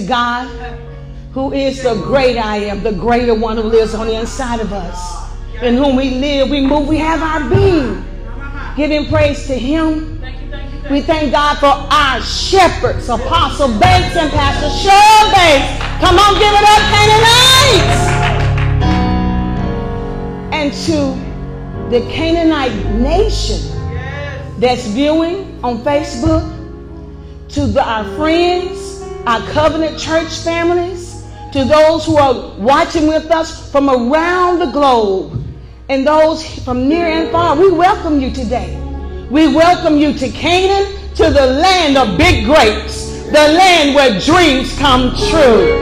To God, who is the great I am, the greater one who lives on the inside of us, in whom we live, we move, we have our being. Giving praise to Him. We thank God for our shepherds, Apostle Banks and Pastor Cheryl Banks. Come on, give it up, Canaanites! And to the Canaanite nation that's viewing on Facebook, to the, our friends, our covenant church families, to those who are watching with us from around the globe, and those from near and far, we welcome you today. We welcome you to Canaan, to the land of big grapes, the land where dreams come true.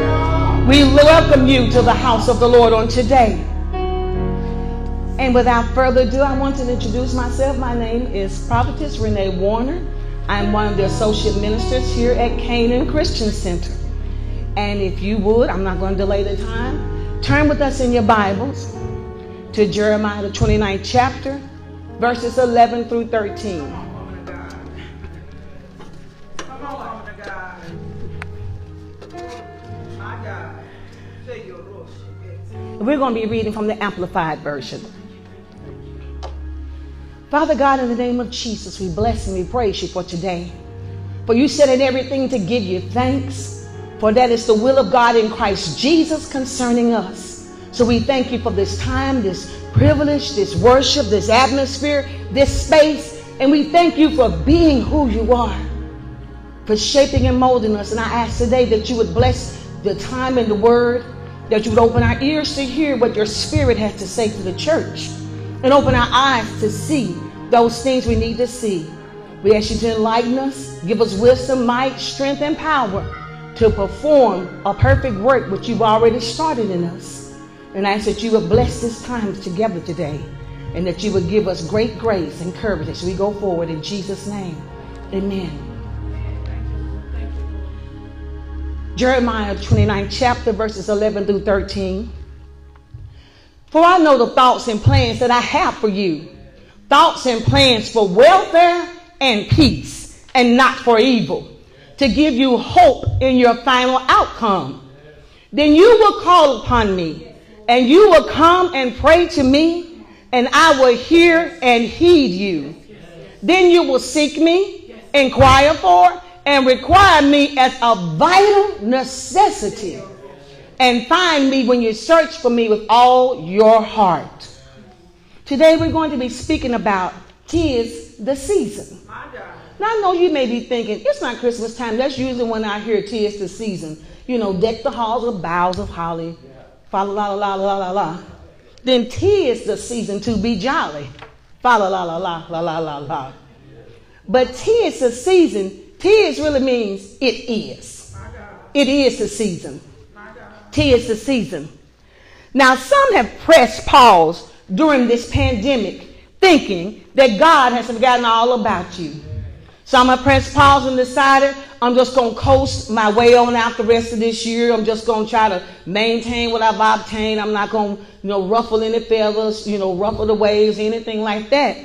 We welcome you to the house of the Lord on today. And without further ado, I want to introduce myself. My name is Prophetess Renee Warner. I'm one of the associate ministers here at Canaan Christian Center. And if you would, I'm not going to delay the time, turn with us in your Bibles to Jeremiah, the 29th chapter, verses 11 through 13. We're going to be reading from the Amplified Version. Father God, in the name of Jesus, we bless and we praise you for today. For you said in everything to give you thanks, for that is the will of God in Christ Jesus concerning us. So we thank you for this time, this privilege, this worship, this atmosphere, this space, and we thank you for being who you are, for shaping and molding us. And I ask today that you would bless the time and the word that you would open our ears to hear what your spirit has to say to the church and open our eyes to see those things we need to see. We ask you to enlighten us, give us wisdom, might, strength, and power to perform a perfect work which you've already started in us. And I ask that you would bless this time together today and that you would give us great grace and courage as we go forward in Jesus' name. Amen. Jeremiah 29 chapter verses 11 through 13. For I know the thoughts and plans that I have for you. Thoughts and plans for welfare and peace and not for evil. To give you hope in your final outcome. Then you will call upon me and you will come and pray to me and I will hear and heed you. Then you will seek me, inquire for, and require me as a vital necessity. And find me when you search for me with all your heart. Today we're going to be speaking about tis the season. Now I know you may be thinking, it's not Christmas time. That's usually when I hear tis the season. You know, deck the halls with boughs of holly. Fa la la la la la la. Then tis the season to be jolly. Fa la la la la la la la la. But tis the season Tis really means it is. It is the season. Tis the season. Now, some have pressed pause during this pandemic, thinking that God has forgotten all about you. Some have pressed pause and decided I'm just going to coast my way on out the rest of this year. I'm just going to try to maintain what I've obtained. I'm not going to, you know, ruffle any feathers, you know, ruffle the waves, anything like that.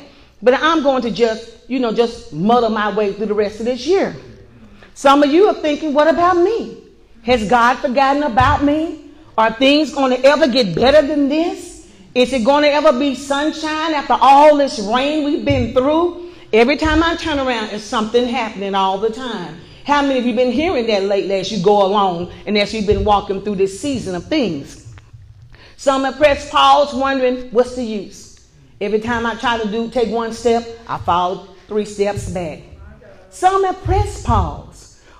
But I'm going to just you know, just muddle my way through the rest of this year. Some of you are thinking, what about me? Has God forgotten about me? Are things going to ever get better than this? Is it going to ever be sunshine after all this rain we've been through? Every time I turn around, there's something happening all the time. How many of you been hearing that lately as you go along and as you've been walking through this season of things? Some have pressed pause wondering, what's the use? Every time I try to do take one step, I fall three steps back. Some have pressed pause.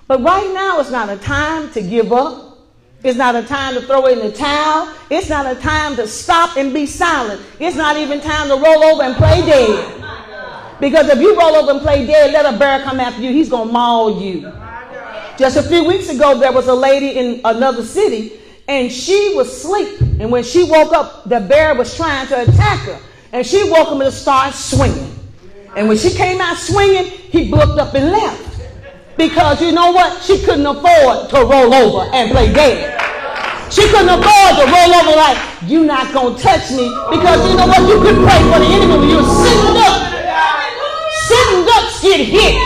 But right now it's not a time to give up. It's not a time to throw in the towel. It's not a time to stop and be silent. It's not even time to roll over and play dead. Because if you roll over and play dead, let a bear come after you, he's going to maul you. Just a few weeks ago, there was a lady in another city, and she was asleep. And when she woke up, the bear was trying to attack her. And she woke up and started swinging. And when she came out swinging, he booked up and left. Because you know what? She couldn't afford to roll over and play dead. She couldn't afford to roll over like, you're not going to touch me. Because you know what? You could pray for the enemy when you're sitting up. Sitting ducks get hit.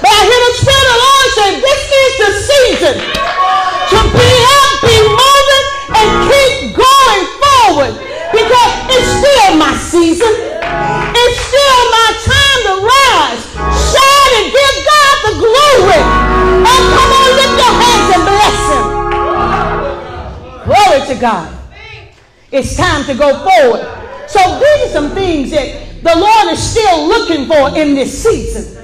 But I hear the Spirit of the Lord say, this is the season to be up, be moving, and keep going forward. Because it's still my season. It's still my time to rise, shine, and give the glory. Oh, come on, lift your hands and bless Him. Glory to God. It's time to go forward. So these are some things that the Lord is still looking for in this season.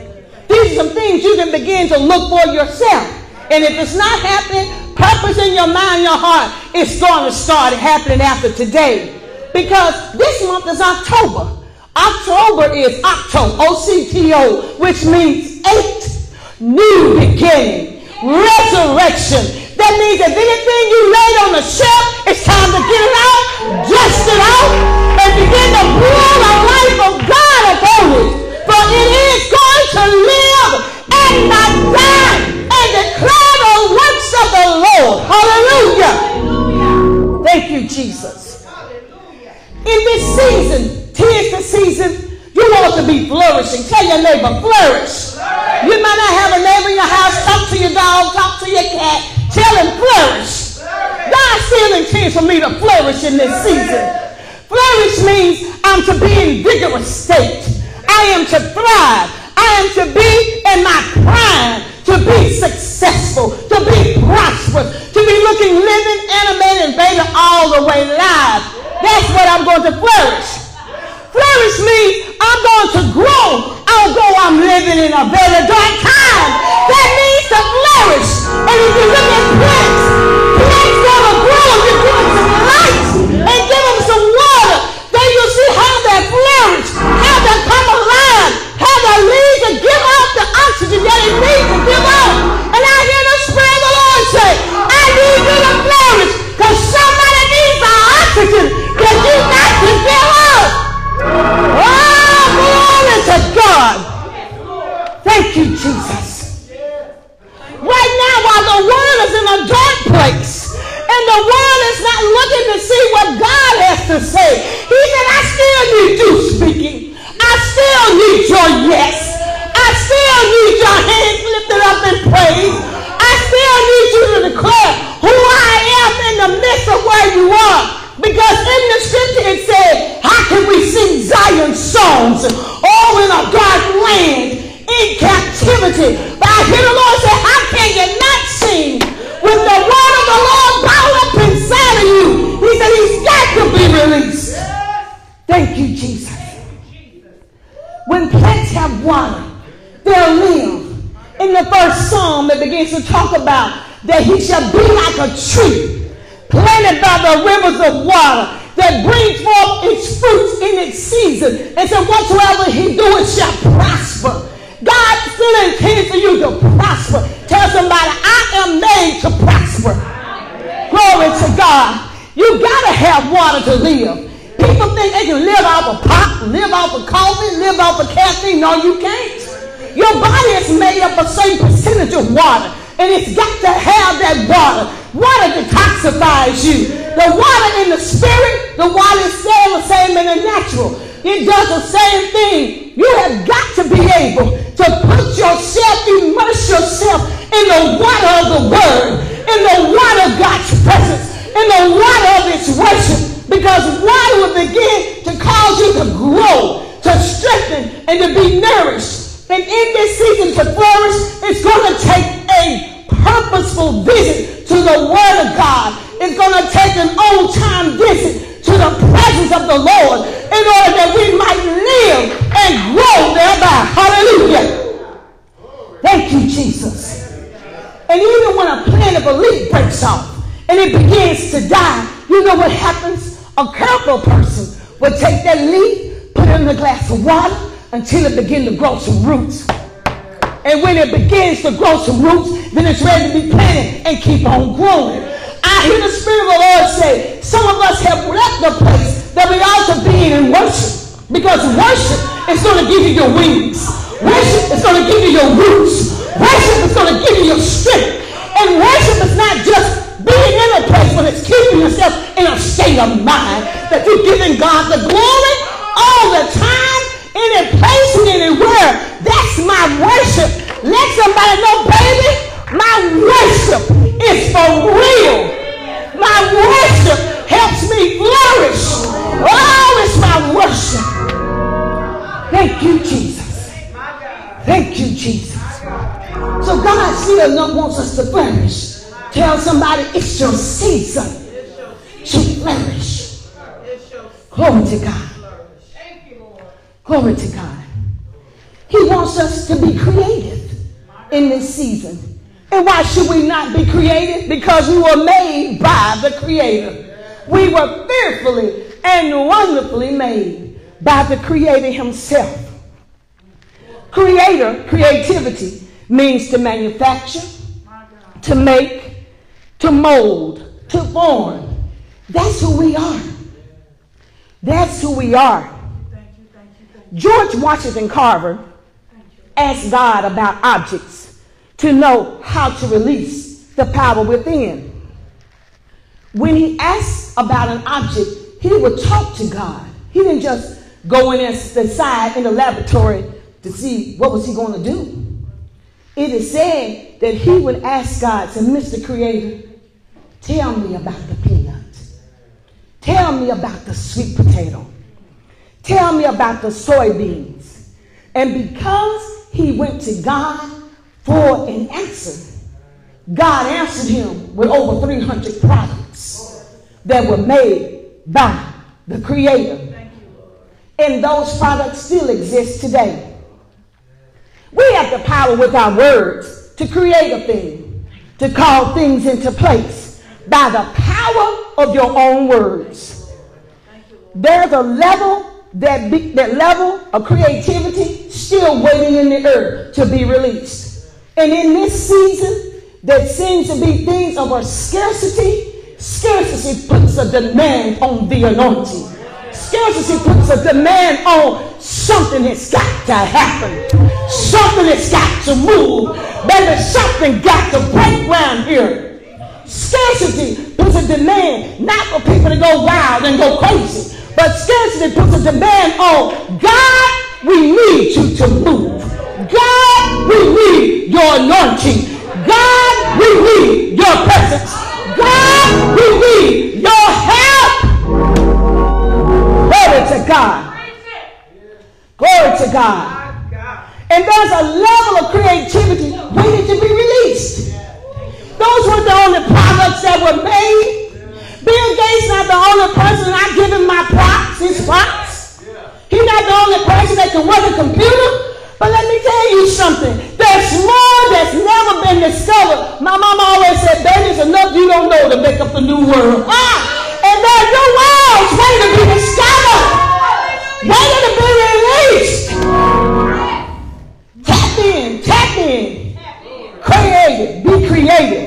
These are some things you can begin to look for yourself. And if it's not happening, purpose in your mind, your heart, it's going to start happening after today. Because this month is October. October is Octo, O-C-T-O, which means eight, new beginning, resurrection. That means if anything you laid on the shelf, it's time to get it out, dust it out, and begin to blow the life of God upon it. For it is going to live and not die and declare the works of the Lord. Hallelujah. Thank you, Jesus. In this season, tis the season, you want to be flourishing. Tell your neighbor, flourish. You might not have a neighbor in your house. Talk to your dog, talk to your cat. Tell him flourish. God still intends for me to flourish in this season. Flourish means I'm to be in vigorous state. I am to thrive. I am to be in my prime, to be successful, to be prosperous, to be looking living, animated, and baby all the way live. That's what I'm going to flourish. Flourish means I'm going to grow, although I'm living in a very dark time. That means to flourish. And if you look at plants, plants gotta grow. You give them some light and give them some water. Then you'll see how they flourish, how they come alive, how they leaves to give out the oxygen that it needs Thank you, Jesus. Right now, while the world is in a dark place and the world is not looking to see what God has to say, He said, I still need you speaking. I still need your yes. I still need your hands lifted up in praise. I still need you to declare who I am in the midst of where you are. Because in the scripture it said, how can we sing Zion songs all in a dark land in captivity? But I hear the Lord say, how can you not sing with the word of the Lord bound up inside of you? He said he's got to be released. Thank you, Jesus. When plants have water, they'll live. In the first psalm, it begins to talk about that he shall be like a tree planted by the rivers of water that brings forth its fruits in its season. And so whatsoever he doeth shall prosper. God still intends for you to prosper. Tell somebody, I am made to prosper. Glory to God. You gotta have water to live. People think they can live off of pop, live off of coffee, live off of caffeine. No, you can't. Your body is made up of a certain percentage of water, and it's got to have that water. Water detoxifies you. The water in the spirit, the water is still the same in the natural. It does the same thing. You have got to be able to put yourself, immerse yourself in the water of the word, in the water of God's presence, in the water of His worship. Because water will begin to cause you to grow, to strengthen, and to be nourished. And in this season to flourish, it's going to take a purposeful visit to the Word of God. It's going to take an old time visit to the presence of the Lord in order that we might live and grow thereby. Hallelujah. Thank you, Jesus. And even when a plant of a leaf breaks off and it begins to die, you know what happens? A careful person will take that leaf, put it in a glass of water until it begins to grow some roots. And when it begins to grow some roots, then it's ready to be planted and keep on growing. I hear the Spirit of the Lord say, some of us have left the place that we ought to be in worship. Because worship is going to give you your wings. Worship is going to give you your roots. Worship is going to give you your strength. And worship is not just being in a place but it's keeping yourself in a state of mind that you're giving God the glory all the time, any place anywhere. That's my worship. Let somebody know, baby, my worship is for real. My worship helps me flourish. Oh, it's my worship. Thank you, Jesus. Thank you, Jesus. So God still wants us to flourish. Tell somebody it's your season to flourish. Glory to God. Glory to God. He wants us to be creative in this season. And why should we not be created? Because we were made by the Creator. We were fearfully and wonderfully made by the Creator Himself. Creator, creativity, means to manufacture, to make, to mold, to form. That's who we are. That's who we are. George Washington Carver asked God about objects to know how to release the power within. When he asked about an object, he would talk to God. He didn't just go in and decide in the laboratory to see what was he going to do. It is said that he would ask God, to Mr. Creator, tell me about the peanut. Tell me about the sweet potato. Tell me about the soybeans. And because he went to God for an answer, God answered him with over 300 products that were made by the Creator. And those products still exist today. We have the power with our words to create a thing, to call things into place by the power of your own words. There's a level that, be, that level of creativity still waiting in the earth to be released. And in this season, that seems to be things of a scarcity, scarcity puts a demand on the anointing. Scarcity puts a demand on something that's got to happen. Something has got to move. Baby, something got to break around here. Scarcity puts a demand not for people to go wild and go crazy, but scarcity puts a demand on God, we need you to move. God, we need your anointing. God, we need your presence. God, we need your help. Glory to God. Glory to God. And there's a level of creativity waiting to be released. Those were the only products that were made. Bill Gates not the only person I give him my props, his props. He's not the only person that can work a computer. But let me tell you something. There's more that's never been discovered. My mama always said, baby, there's enough you don't know to make up the new world. Ah! And there are new worlds waiting to be discovered. Waiting to be released. Tap in, tap in. Creative, be creative.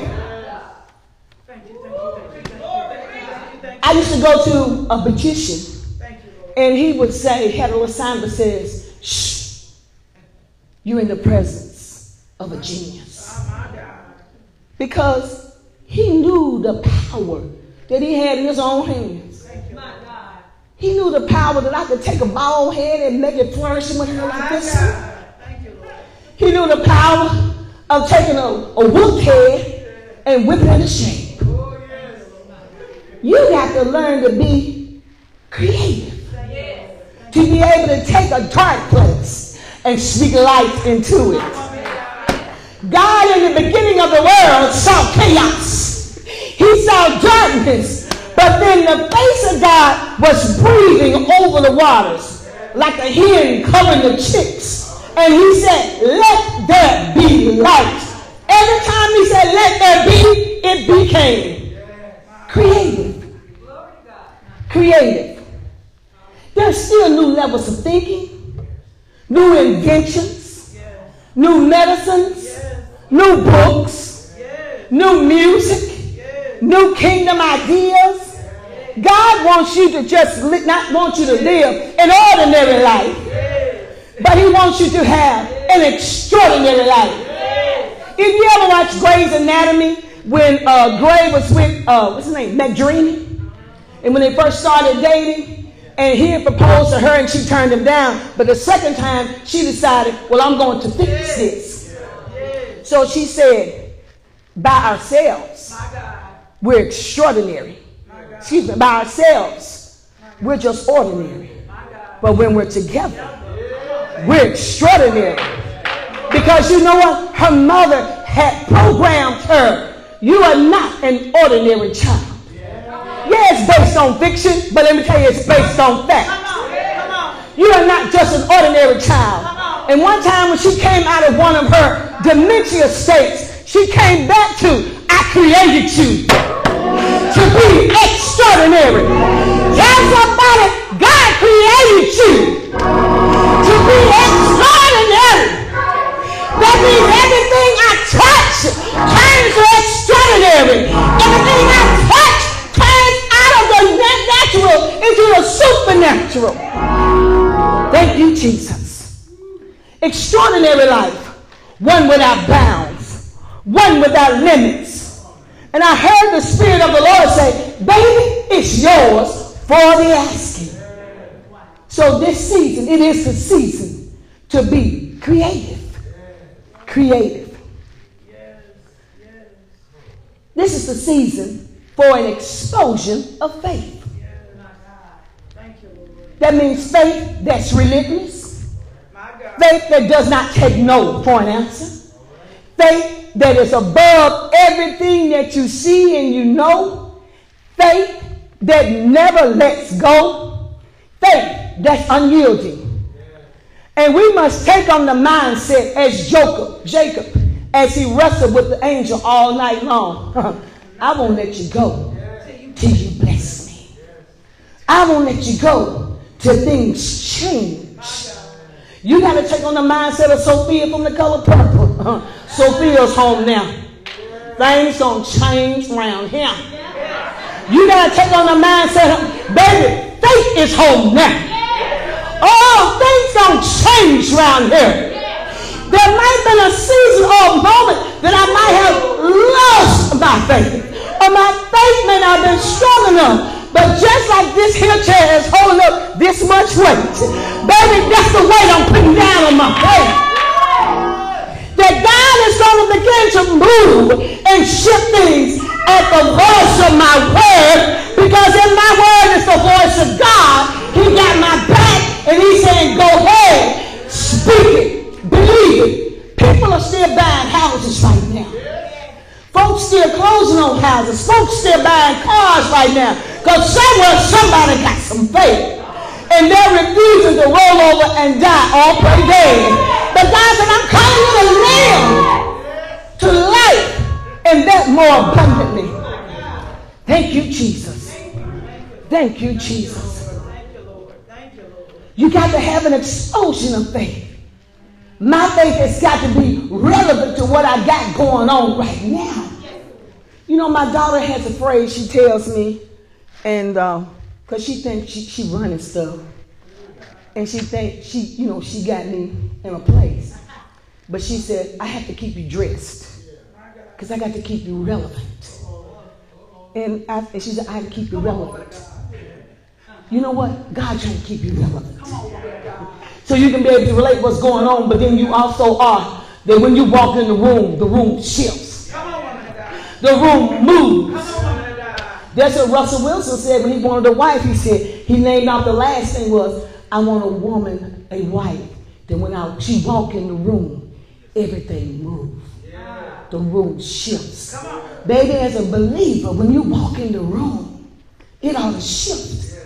I used to go to a magician, and he would say, had a little sign that says, shh, you're in the presence of a genius. Because he knew the power that he had in his own hands. He knew the power that I could take a bald head and make it flourish like this. He knew the power of taking a, a head and whipping it into shape. You got to learn to be creative. To be able to take a dark place and speak life into it. God in the beginning of the world saw chaos. He saw darkness. But then the face of God was breathing over the waters like a hen covering the chicks. And he said, let there be light. Every time he said, let there be, it became creative. Creative. There's still new levels of thinking, new inventions, new medicines, new books, new music, new kingdom ideas. God wants you to just not want you to live an ordinary life. But he wants you to have an extraordinary life. If you ever watch Grey's Anatomy, when uh, Grey was with, uh, what's his name, McDreamy. And when they first started dating, and he had proposed to her and she turned him down. But the second time, she decided, well, I'm going to fix this. So she said, by ourselves, we're extraordinary. Excuse me, by ourselves, we're just ordinary. But when we're together, we're extraordinary. Because you know what? Her mother had programmed her. You are not an ordinary child. Yeah, it's based on fiction, but let me tell you, it's based on fact. You are not just an ordinary child. And one time when she came out of one of her dementia states, she came back to, I created you to be extraordinary. Tell somebody, God created you to be extraordinary. That means everything I touch turns to extraordinary. Everything supernatural. Thank you, Jesus. Extraordinary life. One without bounds. One without limits. And I heard the Spirit of the Lord say, baby, it's yours for the asking. So this season, it is the season to be creative creative. This is the season for an explosion of faith. That means faith that's relentless. Faith that does not take no for an answer. Faith that is above everything that you see and you know. Faith that never lets go. Faith that's unyielding. And we must take on the mindset as Jacob, Jacob, as he wrestled with the angel all night long. I won't let you go till you bless me. I won't let you go till things change. You got to take on the mindset of Sofia from the color purple. Uh-huh. Sofia's home now. Things gonna change around here. You got to take on the mindset of, baby, faith is home now. Oh, things don't change around here. There might have been a season or a moment that I might have lost my faith. Or my faith may not have been strong enough. But just like this here chair is holding up this much weight, baby, that's the weight I'm putting down on my faith. That God is going to begin to move and shift things at the voice of my word because in my word is the voice of God. He got my back and he's saying, go ahead, speak it, believe it. People are still buying houses right now. Folks still closing on houses. Folks still buying cars right now. Because somewhere somebody got some faith. And they're refusing to roll over and die all pretty dead. But God said, I'm calling you to live, to life, and that more abundantly. Thank you, Jesus. Thank you, Jesus. Thank you, Lord. Thank you, Lord. You got to have an explosion of faith. My faith has got to be relevant to what I got going on right now. You know, my daughter has a phrase she tells me, and because uh, she thinks she, she running stuff, and she thinks she, you know, she got me in a place. But she said, I have to keep you dressed because I got to keep you relevant. And, I, and she said, I have to keep you relevant. You know what? God trying to keep you relevant. So you can be able to relate what's going on, but then you also are that when you walk in the room, the room shifts. The room moves. That's what Russell Wilson said when he wanted a wife. He said, he named out the last thing was, I want a woman, a wife, that when I, she walk in the room, everything moves. The room shifts. Baby, as a believer, when you walk in the room, it ought to shift.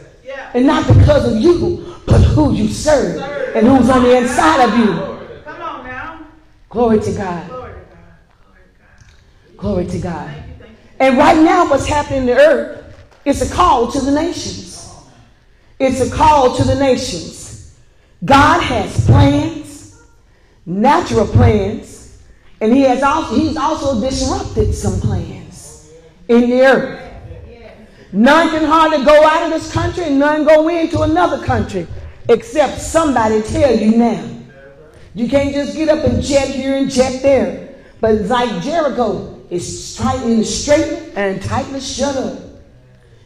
And not because of you, but who you serve and who's on the inside of you. Come on now. Glory to God. Glory to God. And right now, what's happening in the earth is a call to the nations. It's a call to the nations. God has plans, natural plans, and He has also He's also disrupted some plans in the earth. None can hardly go out of this country and none go into another country except somebody tell you now. You can't just get up and jet here and jet there. But it's like Jericho. Is tightly straight and tightly shut up.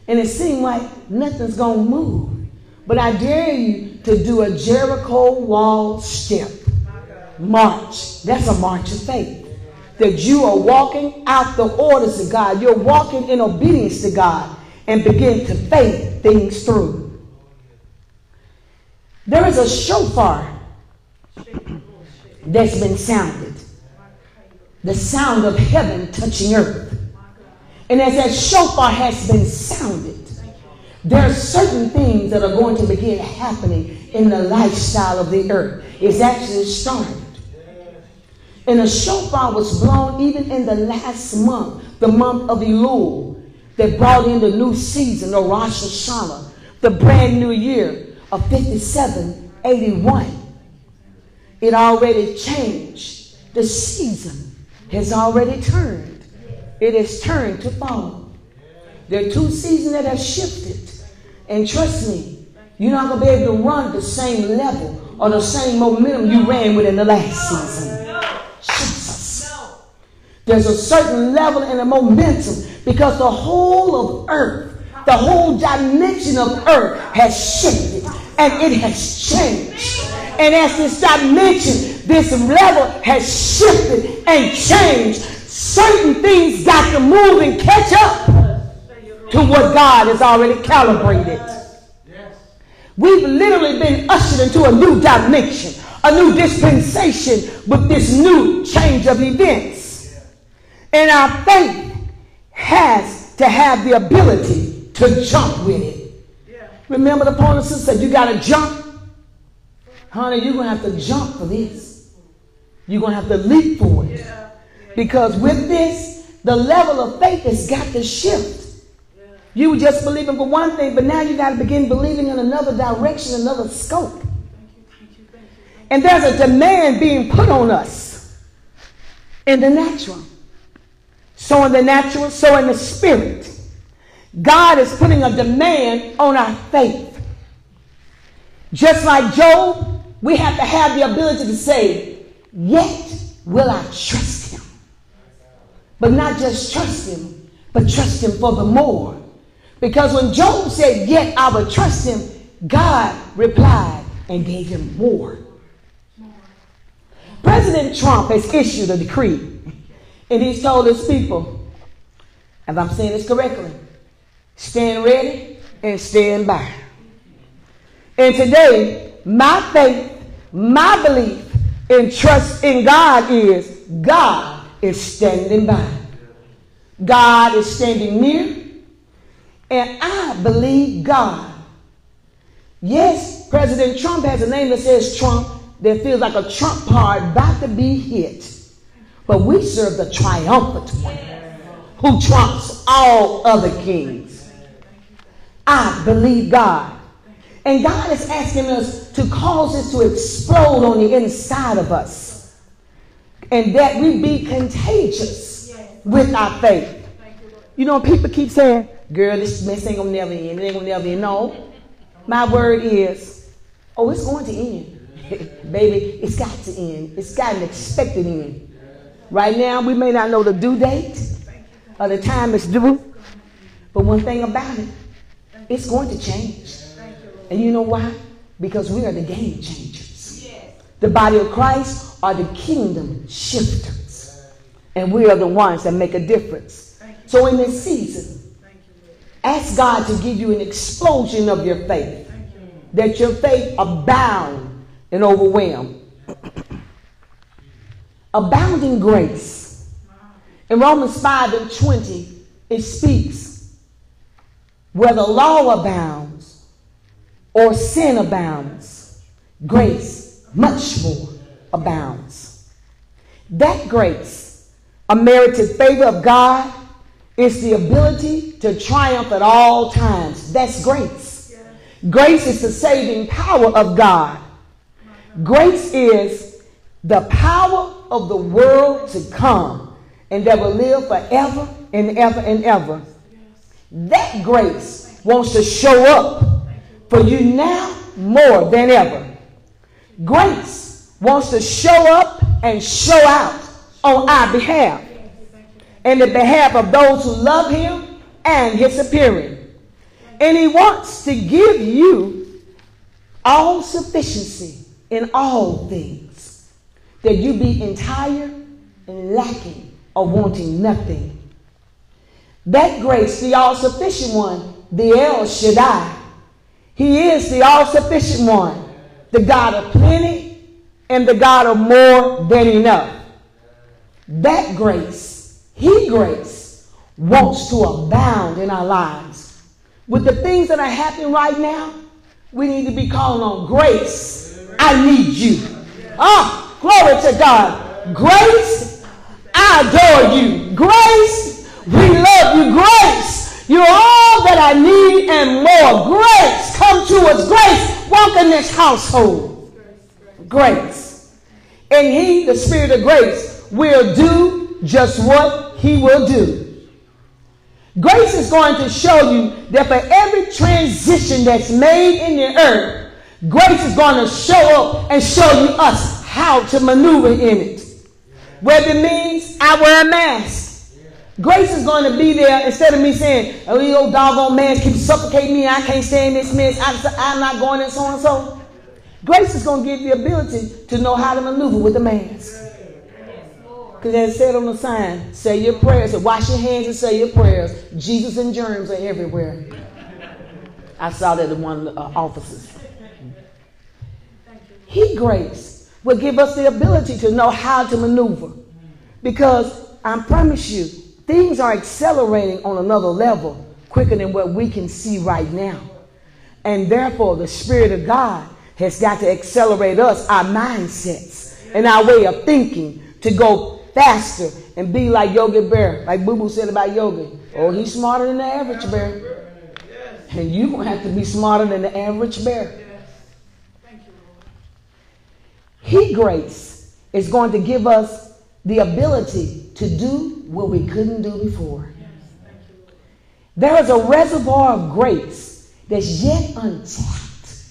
And it seemed like nothing's going to move. But I dare you to do a Jericho wall step. March. That's a march of faith. That you are walking out the orders of God. You're walking in obedience to God and begin to faith things through. There is a shofar that's been sounded. The sound of heaven touching earth. And as that shofar has been sounded, there are certain things that are going to begin happening in the lifestyle of the earth. It's actually started. And a shofar was blown even in the last month, the month of Elul, that brought in the new season, the Rosh Hashanah, the brand new year of 5781. It already changed. The season has already turned. It has turned to fall. There are two seasons that have shifted. And trust me, you're not going to be able to run the same level or the same momentum you ran with in the last season. Jesus. There's a certain level and a momentum because the whole of earth, the whole dimension of earth has shifted and it has changed. And as this dimension, this level has shifted and changed, certain things got to move and catch up to what God has already calibrated. We've literally been ushered into a new dimension, a new dispensation with this new change of events. And our faith has to have the ability to jump with it. Remember the promises said you got to jump. Honey, you're going to have to jump for this. You're going to have to leap for it. Because with this, the level of faith has got to shift. You were just believing for one thing, but now you got to begin believing in another direction, another scope. And there's a demand being put on us in the natural. So in the natural, so in the spirit. God is putting a demand on our faith. Just like Job, we have to have the ability to say, Yet will I trust him. But not just trust him, but trust him for the more. Because when Job said, Yet I will trust him, God replied and gave him more. President Trump has issued a decree, and he's told his people, if I'm saying this correctly, stand ready and stand by. And today, my faith, my belief, and trust in God is God is standing by. God is standing near and I believe God. Yes, President Trump has a name that says Trump that feels like a Trump card about to be hit. But we serve the triumphant one who trumps all other kings. I believe God. And God is asking us to cause this to explode on the inside of us. And that we be contagious with our faith. You know, people keep saying, girl, this mess ain't gonna never end. It ain't gonna never end. No. My word is, oh, it's going to end. Baby, it's got to end. It's got an expected end. Right now, we may not know the due date or the time it's due, but one thing about it, it's going to change. And you know why? Because we are the game changers. The body of Christ are the kingdom shifters. And we are the ones that make a difference. So in this season, Ask God to give you an explosion of your faith. That your faith abound and overwhelm. Abounding grace. In Romans 5 and 20, it speaks where the law abounds or sin abounds, grace much more abounds. That grace, a merited favor of God, is the ability to triumph at all times. That's grace. Grace is the saving power of God. Grace is the power of the world to come and that will live forever and ever and ever. That grace wants to show up for you now more than ever. Grace wants to show up and show out on our behalf. in the behalf of those who love him and his appearing. And he wants to give you all sufficiency in all things, that you be entire and lacking or wanting nothing. That grace, the all sufficient one, the El Shaddai, he is the all sufficient one, the God of plenty and the God of more than enough. That grace, He grace, wants to abound in our lives. With the things that are happening right now, we need to be calling on grace. I need you. Ah, glory to God. Grace, I adore you. Grace, we love you. Grace, you're all that I need and more. Grace, come to us. Grace, walk in this household. Grace. And He, the Spirit of grace, will do just what He will do. Grace is going to show you that for every transition that's made in the earth, grace is going to show up and show you us how to maneuver in it. Whether it means I wear a mask. Grace is going to be there instead of me saying, oh, you old doggone man keep suffocating me. I can't stand this mess. I, am not going in so and so. Grace is going to give you the ability to know how to maneuver with the mask. Because as said on the sign, say your prayers, wash your hands and say your prayers. Jesus and germs are everywhere. I saw that in one of the uh, offices. He grace will give us the ability to know how to maneuver. Because I promise you, things are accelerating on another level quicker than what we can see right now. And therefore, the Spirit of God has got to accelerate us, our mindsets, and our way of thinking to go faster and be like Yogi Bear, like Boo Boo said about Yogi. Oh, he's smarter than the average bear. And you're going to have to be smarter than the average bear. He grace is going to give us the ability to do what we couldn't do before. There is a reservoir of grace that's yet untapped,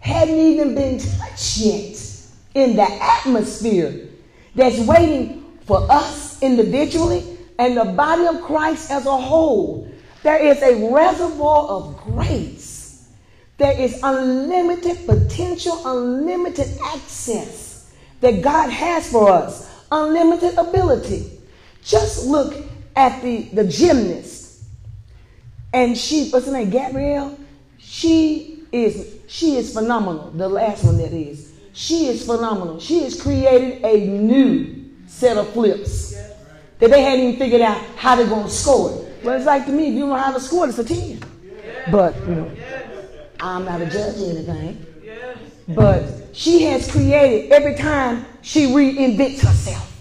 hadn't even been touched yet in the atmosphere that's waiting for us individually and the body of Christ as a whole. There is a reservoir of grace. There is unlimited potential, unlimited access that God has for us, unlimited ability. Just look at the, the gymnast. And she, what's her name, Gabrielle? She is, she is phenomenal. The last one that is. She is phenomenal. She has created a new set of flips that they hadn't even figured out how they're going to score it. Well, it's like to me, if you don't know how to score it's a 10. But, you know, I'm not a judge or anything. But she has created every time she reinvents herself.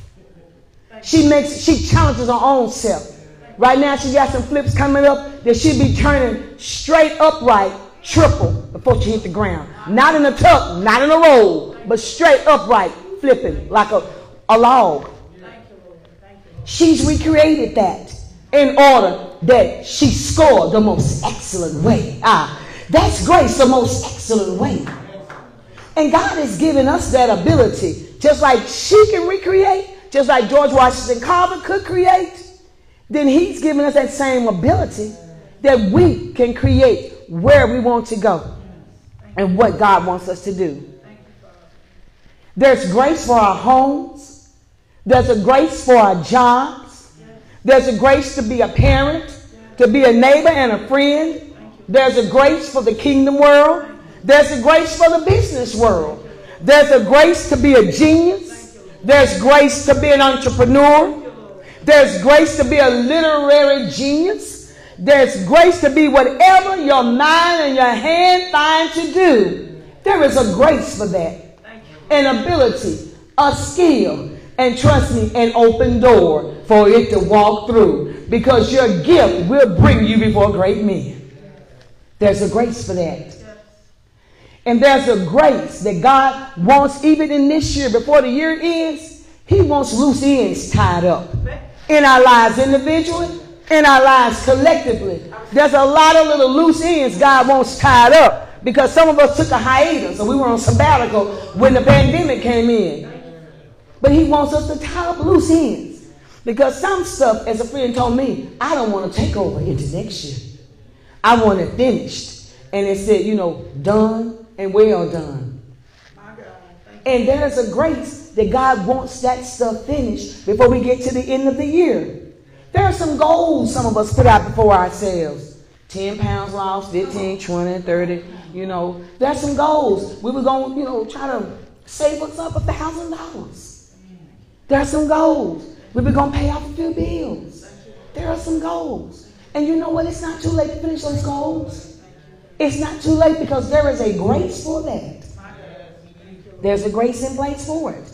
She makes, she challenges her own self. Right now, she got some flips coming up that she'll be turning straight upright triple before she hit the ground. Not in a tuck, not in a roll, but straight upright, flipping like a, a log. She's recreated that in order that she scored the most excellent way. Ah, that's grace, the most excellent way. And God has given us that ability, just like she can recreate, just like George Washington Carver could create, then He's given us that same ability that we can create where we want to go and what God wants us to do. There's grace for our homes. There's a grace for our jobs. There's a grace to be a parent, to be a neighbor and a friend. There's a grace for the kingdom world. There's a grace for the business world. There's a grace to be a genius. There's grace to be an entrepreneur. There's grace to be a literary genius. There's grace to be whatever your mind and your hand find to do. There is a grace for that. An ability, a skill, and trust me, an open door for it to walk through. Because your gift will bring you before great men. There's a grace for that. And there's a grace that God wants, even in this year, before the year ends, He wants loose ends tied up in our lives individually in our lives collectively. There's a lot of little loose ends God wants tied up because some of us took a hiatus and we were on sabbatical when the pandemic came in. But He wants us to tie up loose ends. Because some stuff, as a friend told me, I don't want to take over into next year. I want it finished. And it said, you know, done and well done. And there's a grace that God wants that stuff finished before we get to the end of the year. There are some goals some of us put out before ourselves 10 pounds lost, 15, 20, 30. You know, there's some goals. We were going, to, you know, try to save us up a thousand dollars. There are some goals. We were going to pay off a few bills. There are some goals. And you know what? It's not too late to finish those goals. It's not too late because there is a grace for that. There's a grace in place for it.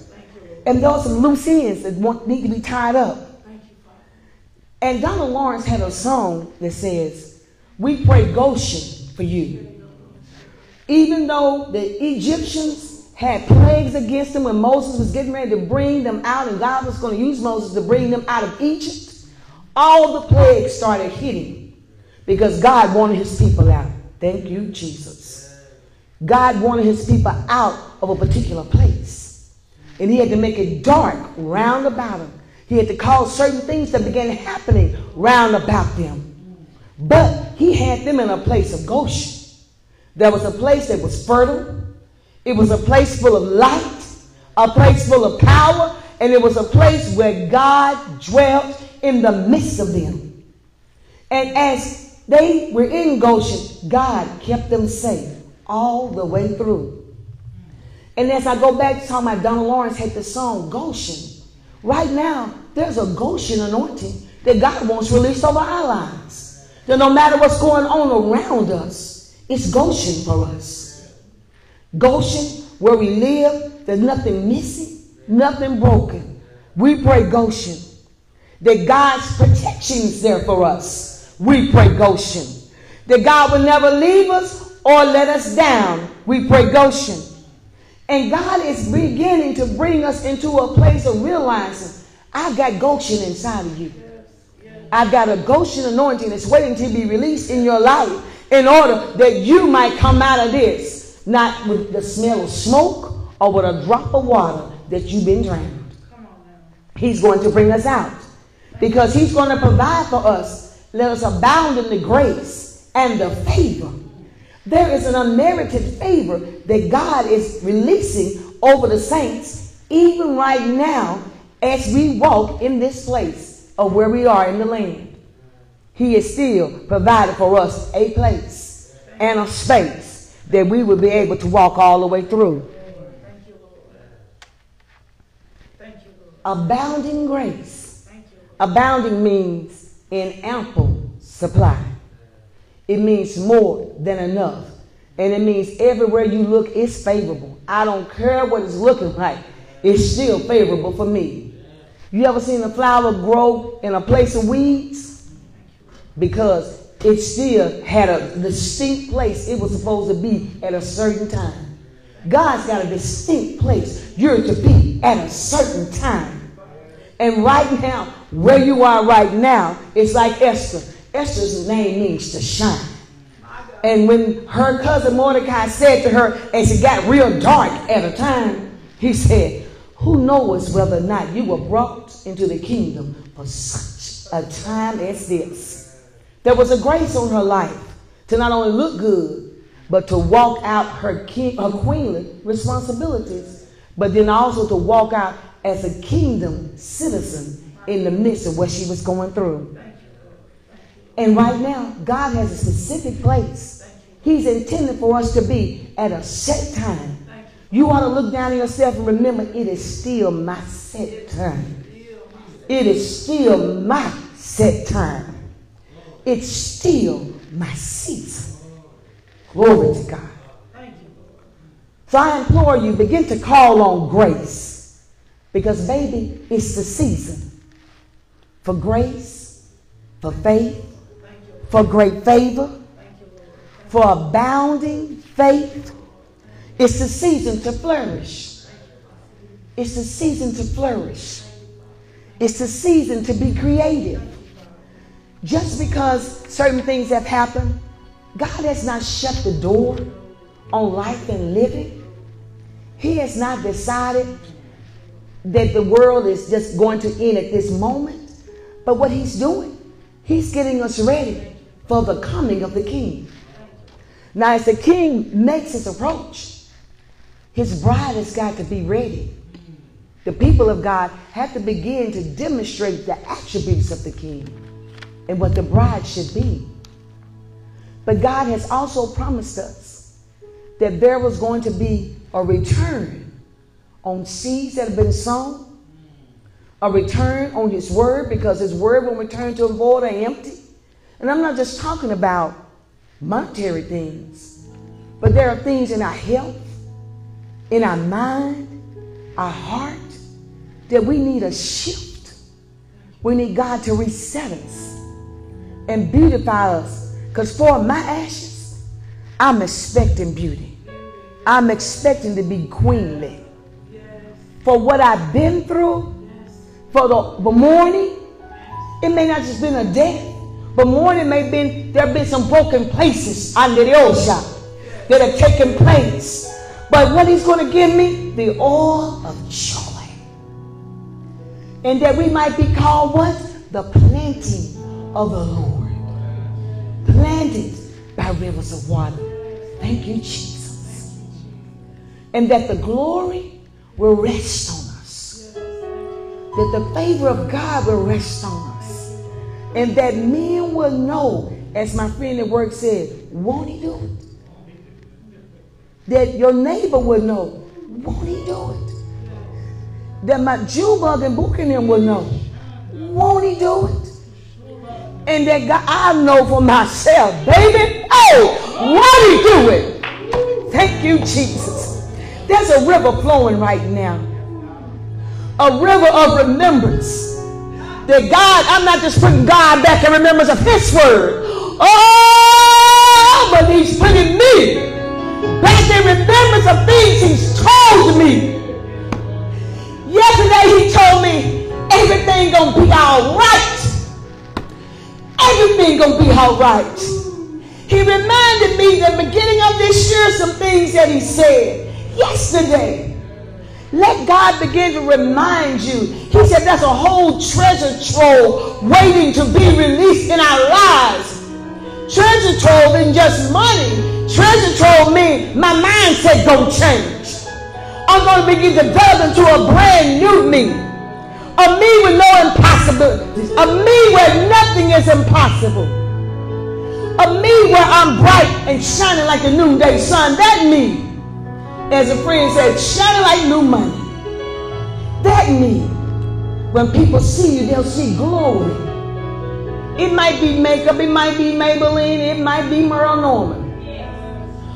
And there are some loose ends that want, need to be tied up. And Donald Lawrence had a song that says, We pray Goshen for you. Even though the Egyptians had plagues against them when Moses was getting ready to bring them out, and God was going to use Moses to bring them out of Egypt, all the plagues started hitting because God wanted his people out. Thank you, Jesus. God wanted his people out of a particular place. And he had to make it dark round about them. He had to cause certain things that began happening round about them. But he had them in a place of Goshen. There was a place that was fertile. It was a place full of light, a place full of power, and it was a place where God dwelt in the midst of them. And as they were in Goshen, God kept them safe all the way through. And as I go back to talking about Donald Lawrence had the song Goshen. Right now, there's a Goshen anointing that God wants released over our lives. That no matter what's going on around us, it's Goshen for us. Goshen, where we live, there's nothing missing, nothing broken. We pray Goshen that God's protection is there for us. We pray Goshen. That God will never leave us or let us down. We pray Goshen. And God is beginning to bring us into a place of realizing I've got Goshen inside of you. I've got a Goshen anointing that's waiting to be released in your life in order that you might come out of this, not with the smell of smoke or with a drop of water that you've been drowned. He's going to bring us out because he's going to provide for us. Let us abound in the grace and the favor. There is an unmerited favor that God is releasing over the saints, even right now, as we walk in this place of where we are in the land. He is still provided for us a place and a space that we will be able to walk all the way through. Abounding grace Abounding means in ample supply. It means more than enough. And it means everywhere you look, it's favorable. I don't care what it's looking like, it's still favorable for me. You ever seen a flower grow in a place of weeds? Because it still had a distinct place it was supposed to be at a certain time. God's got a distinct place you're to be at a certain time. And right now, where you are right now, it's like Esther. Esther's name means to shine. And when her cousin Mordecai said to her, as it got real dark at a time, he said, Who knows whether or not you were brought into the kingdom for such a time as this? There was a grace on her life to not only look good, but to walk out her, king, her queenly responsibilities, but then also to walk out as a kingdom citizen in the midst of what she was going through. And right now, God has a specific place. He's intended for us to be at a set time. You ought to look down at yourself and remember it is still my set time. It is still my set time. It's still my season. Glory to God. So I implore you, begin to call on grace. Because, baby, it's the season for grace, for faith, for great favor, for abounding faith. It's the season to flourish. It's the season to flourish. It's the season to be creative. Just because certain things have happened, God has not shut the door on life and living. He has not decided that the world is just going to end at this moment. But what he's doing, he's getting us ready for the coming of the king. Now, as the king makes his approach, his bride has got to be ready. The people of God have to begin to demonstrate the attributes of the king and what the bride should be. But God has also promised us that there was going to be a return on seeds that have been sown, a return on His word because His word will return to a void or empty. And I'm not just talking about monetary things, but there are things in our health, in our mind, our heart, that we need a shift. We need God to reset us and beautify us. Because for my ashes, I'm expecting beauty. I'm expecting to be queenly. For what I've been through, for the, the it may not just been a death, but mourning may been, there have been some broken places under the ocean that have taken place. But what he's going to give me? The oil of joy. And that we might be called what? The planting of the Lord. Planted by rivers of water. Thank you, Jesus. And that the glory will rest on. That the favor of God will rest on us. And that men will know, as my friend at work said, won't he do it? That your neighbor will know, won't he do it? That my Jewbug and Buchanan will know, won't he do it? And that God, I know for myself, baby, oh, won't he do it? Thank you, Jesus. There's a river flowing right now. A river of remembrance that God, I'm not just putting God back in remembrance of His word. Oh, but He's putting me back in remembrance of things He's told me. Yesterday He told me everything gonna be all right. Everything gonna be all right. He reminded me the beginning of this year some things that He said yesterday. Let God begin to remind you. He said there's a whole treasure trove waiting to be released in our lives. Treasure trove isn't just money. Treasure trove means my mindset gonna change. I'm gonna begin to delve into a brand new me. A me with no impossibilities. A me where nothing is impossible. A me where I'm bright and shining like the noonday sun. That me as a friend said, shine like new money. That means when people see you, they'll see glory. It might be makeup, it might be Maybelline, it might be Merle Norman.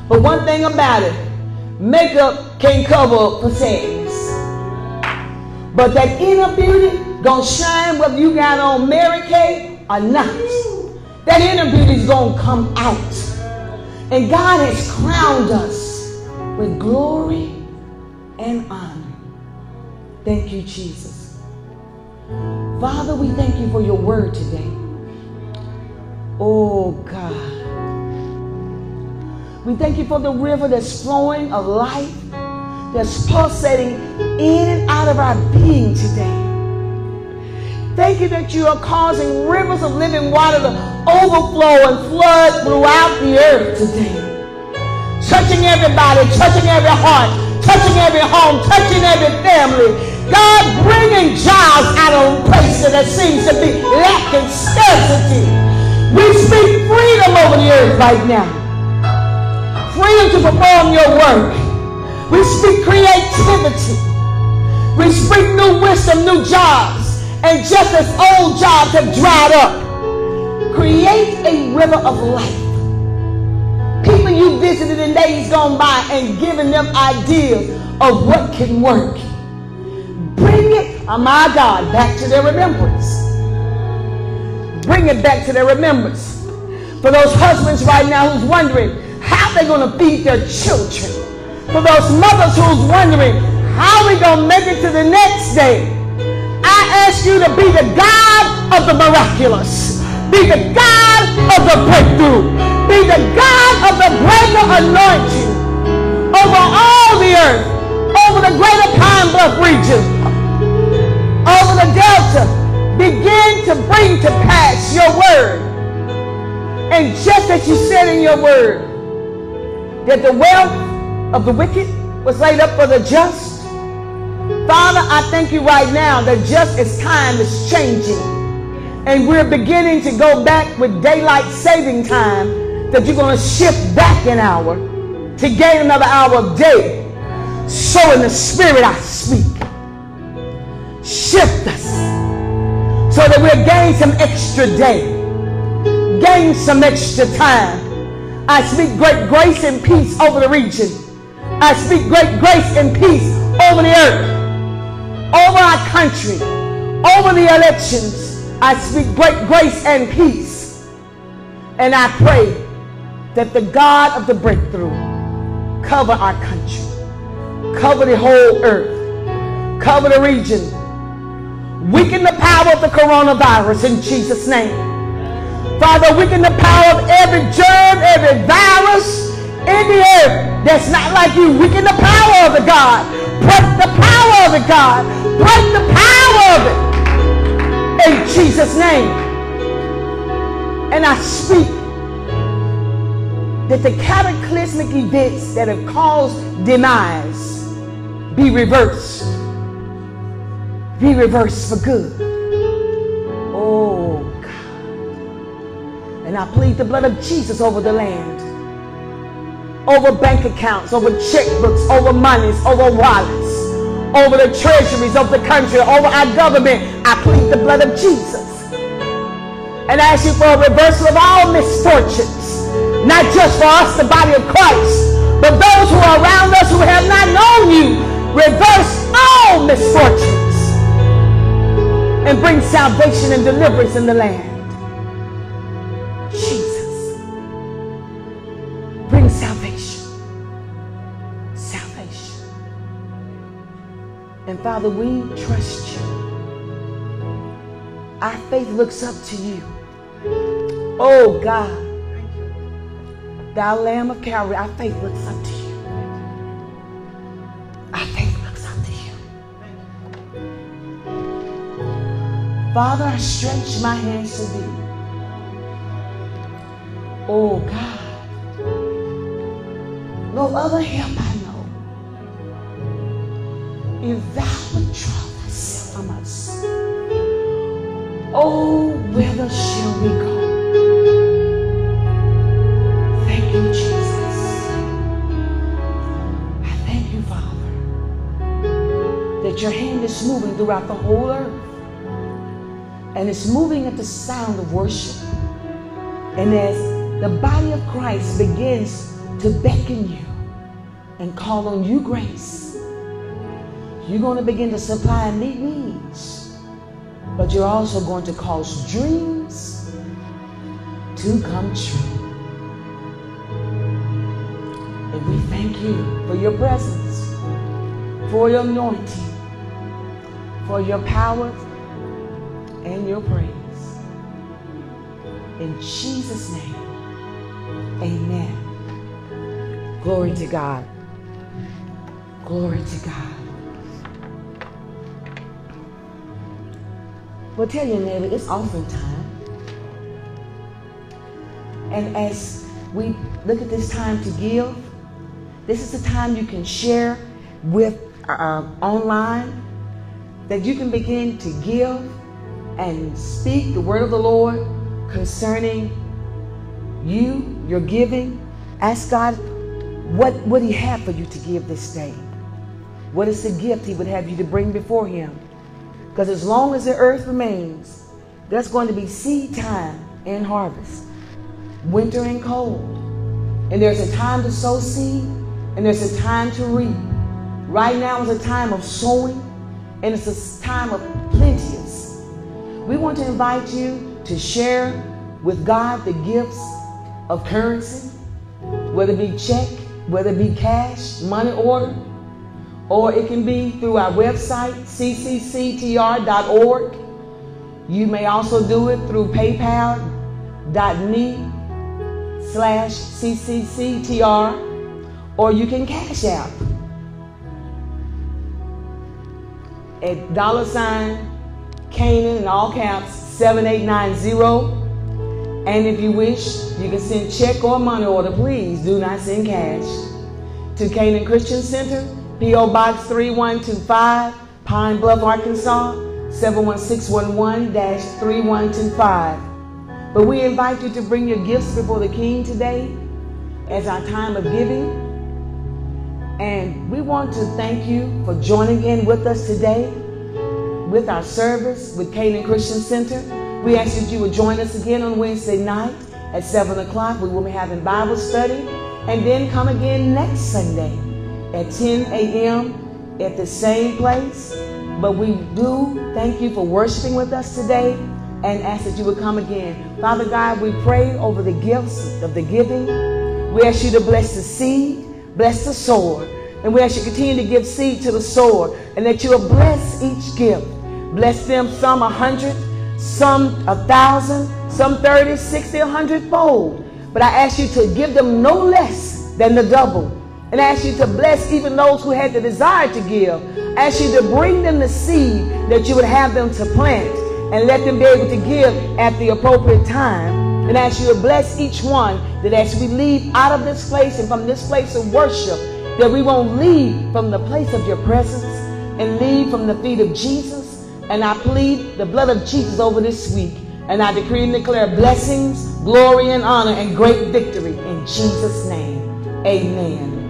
But one thing about it, makeup can't cover for sadness. But that inner beauty gonna shine whether you got on Mary Kay or not. That inner beauty is gonna come out. And God has crowned us with glory and honor. Thank you, Jesus. Father, we thank you for your word today. Oh, God. We thank you for the river that's flowing of life, that's pulsating in and out of our being today. Thank you that you are causing rivers of living water to overflow and flood throughout the earth today touching everybody, touching every heart, touching every home, touching every family. God, bringing jobs out of places that seems to be lacking scarcity. We speak freedom over the earth right now. Freedom to perform your work. We speak creativity. We speak new wisdom, new jobs. And just as old jobs have dried up, create a river of life people you visited in days gone by and giving them ideas of what can work. Bring it, oh my God, back to their remembrance. Bring it back to their remembrance. For those husbands right now who's wondering how they're going to feed their children. For those mothers who's wondering how we going to make it to the next day. I ask you to be the God of the miraculous. Be the God of the breakthrough. Be the God of the greater anointing over all the earth, over the greater Pine Bluff region, over the Delta, begin to bring to pass your word. And just as you said in your word, that the wealth of the wicked was laid up for the just. Father, I thank you right now that just as time is changing and we're beginning to go back with daylight saving time, that you're going to shift back an hour to gain another hour of day. So in the spirit I speak. Shift us so that we'll gain some extra day, gain some extra time. I speak great grace and peace over the region. I speak great grace and peace over the earth, over our country, over the elections. I speak great grace and peace. And I pray that the God of the breakthrough cover our country, cover the whole earth, cover the region, weaken the power of the coronavirus in Jesus' name. Father, weaken the power of every germ, every virus in the earth that's not like you. Weaken the power of the God. Break the power of the God. Break the power of it in Jesus' name. And I speak that the cataclysmic events that have caused demise be reversed. Be reversed for good. Oh God. And I plead the blood of Jesus over the land, over bank accounts, over checkbooks, over monies, over wallets, over the treasuries of the country, over our government. I plead the blood of Jesus. And ask you for a reversal of all misfortunes not just for us, the body of Christ, but those who are around us who have not known you. Reverse all misfortunes and bring salvation and deliverance in the land. Jesus. Bring salvation. Salvation. And Father, we trust you. Our faith looks up to you. Oh God. Thou Lamb of Calvary, our faith looks up to you. Our faith looks up to you. Father, I stretch my hands to thee. Oh God. No other help I know. If thou withdraw thyself from us, oh, whither shall we go? Your hand is moving throughout the whole earth. And it's moving at the sound of worship. And as the body of Christ begins to beckon you and call on you grace, you're going to begin to supply meet needs. But you're also going to cause dreams to come true. And we thank you for your presence, for your anointing for your power and your praise. In Jesus' name, amen. Glory to God. Glory to God. Well, tell your neighbor, it's offering time. And as we look at this time to give, this is the time you can share with uh, online that you can begin to give and speak the word of the Lord concerning you, your giving. Ask God what would He have for you to give this day? What is the gift He would have you to bring before Him? Because as long as the earth remains, there's going to be seed time and harvest, winter and cold. And there's a time to sow seed and there's a time to reap. Right now is a time of sowing and it's a time of plenteous. We want to invite you to share with God the gifts of currency, whether it be check, whether it be cash, money order, or it can be through our website, ccctr.org. You may also do it through paypal.me slash ccctr, or you can cash out at dollar sign Canaan in all caps 7890. And if you wish, you can send check or money order. Please do not send cash. To Canaan Christian Center, P.O. Box 3125, Pine Bluff, Arkansas 71611-3125. But we invite you to bring your gifts before the King today as our time of giving. And we want to thank you for joining in with us today with our service with Canaan Christian Center. We ask that you would join us again on Wednesday night at 7 o'clock. We will be having Bible study. And then come again next Sunday at 10 a.m. at the same place. But we do thank you for worshiping with us today and ask that you would come again. Father God, we pray over the gifts of the giving. We ask you to bless the seed, bless the sower. And we ask you continue to give seed to the sower and that you will bless each gift. Bless them some a hundred, some a thousand, some 30, 60, a hundredfold. But I ask you to give them no less than the double. And I ask you to bless even those who had the desire to give. I ask you to bring them the seed that you would have them to plant and let them be able to give at the appropriate time. And ask you to bless each one that as we leave out of this place and from this place of worship, that we won't leave from the place of your presence and leave from the feet of Jesus. And I plead the blood of Jesus over this week. And I decree and declare blessings, glory, and honor, and great victory in Jesus' name. Amen.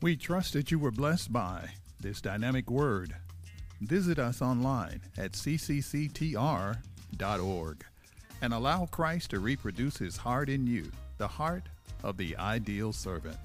We trust that you were blessed by this dynamic word. Visit us online at ccctr.org and allow Christ to reproduce his heart in you, the heart of the ideal servant.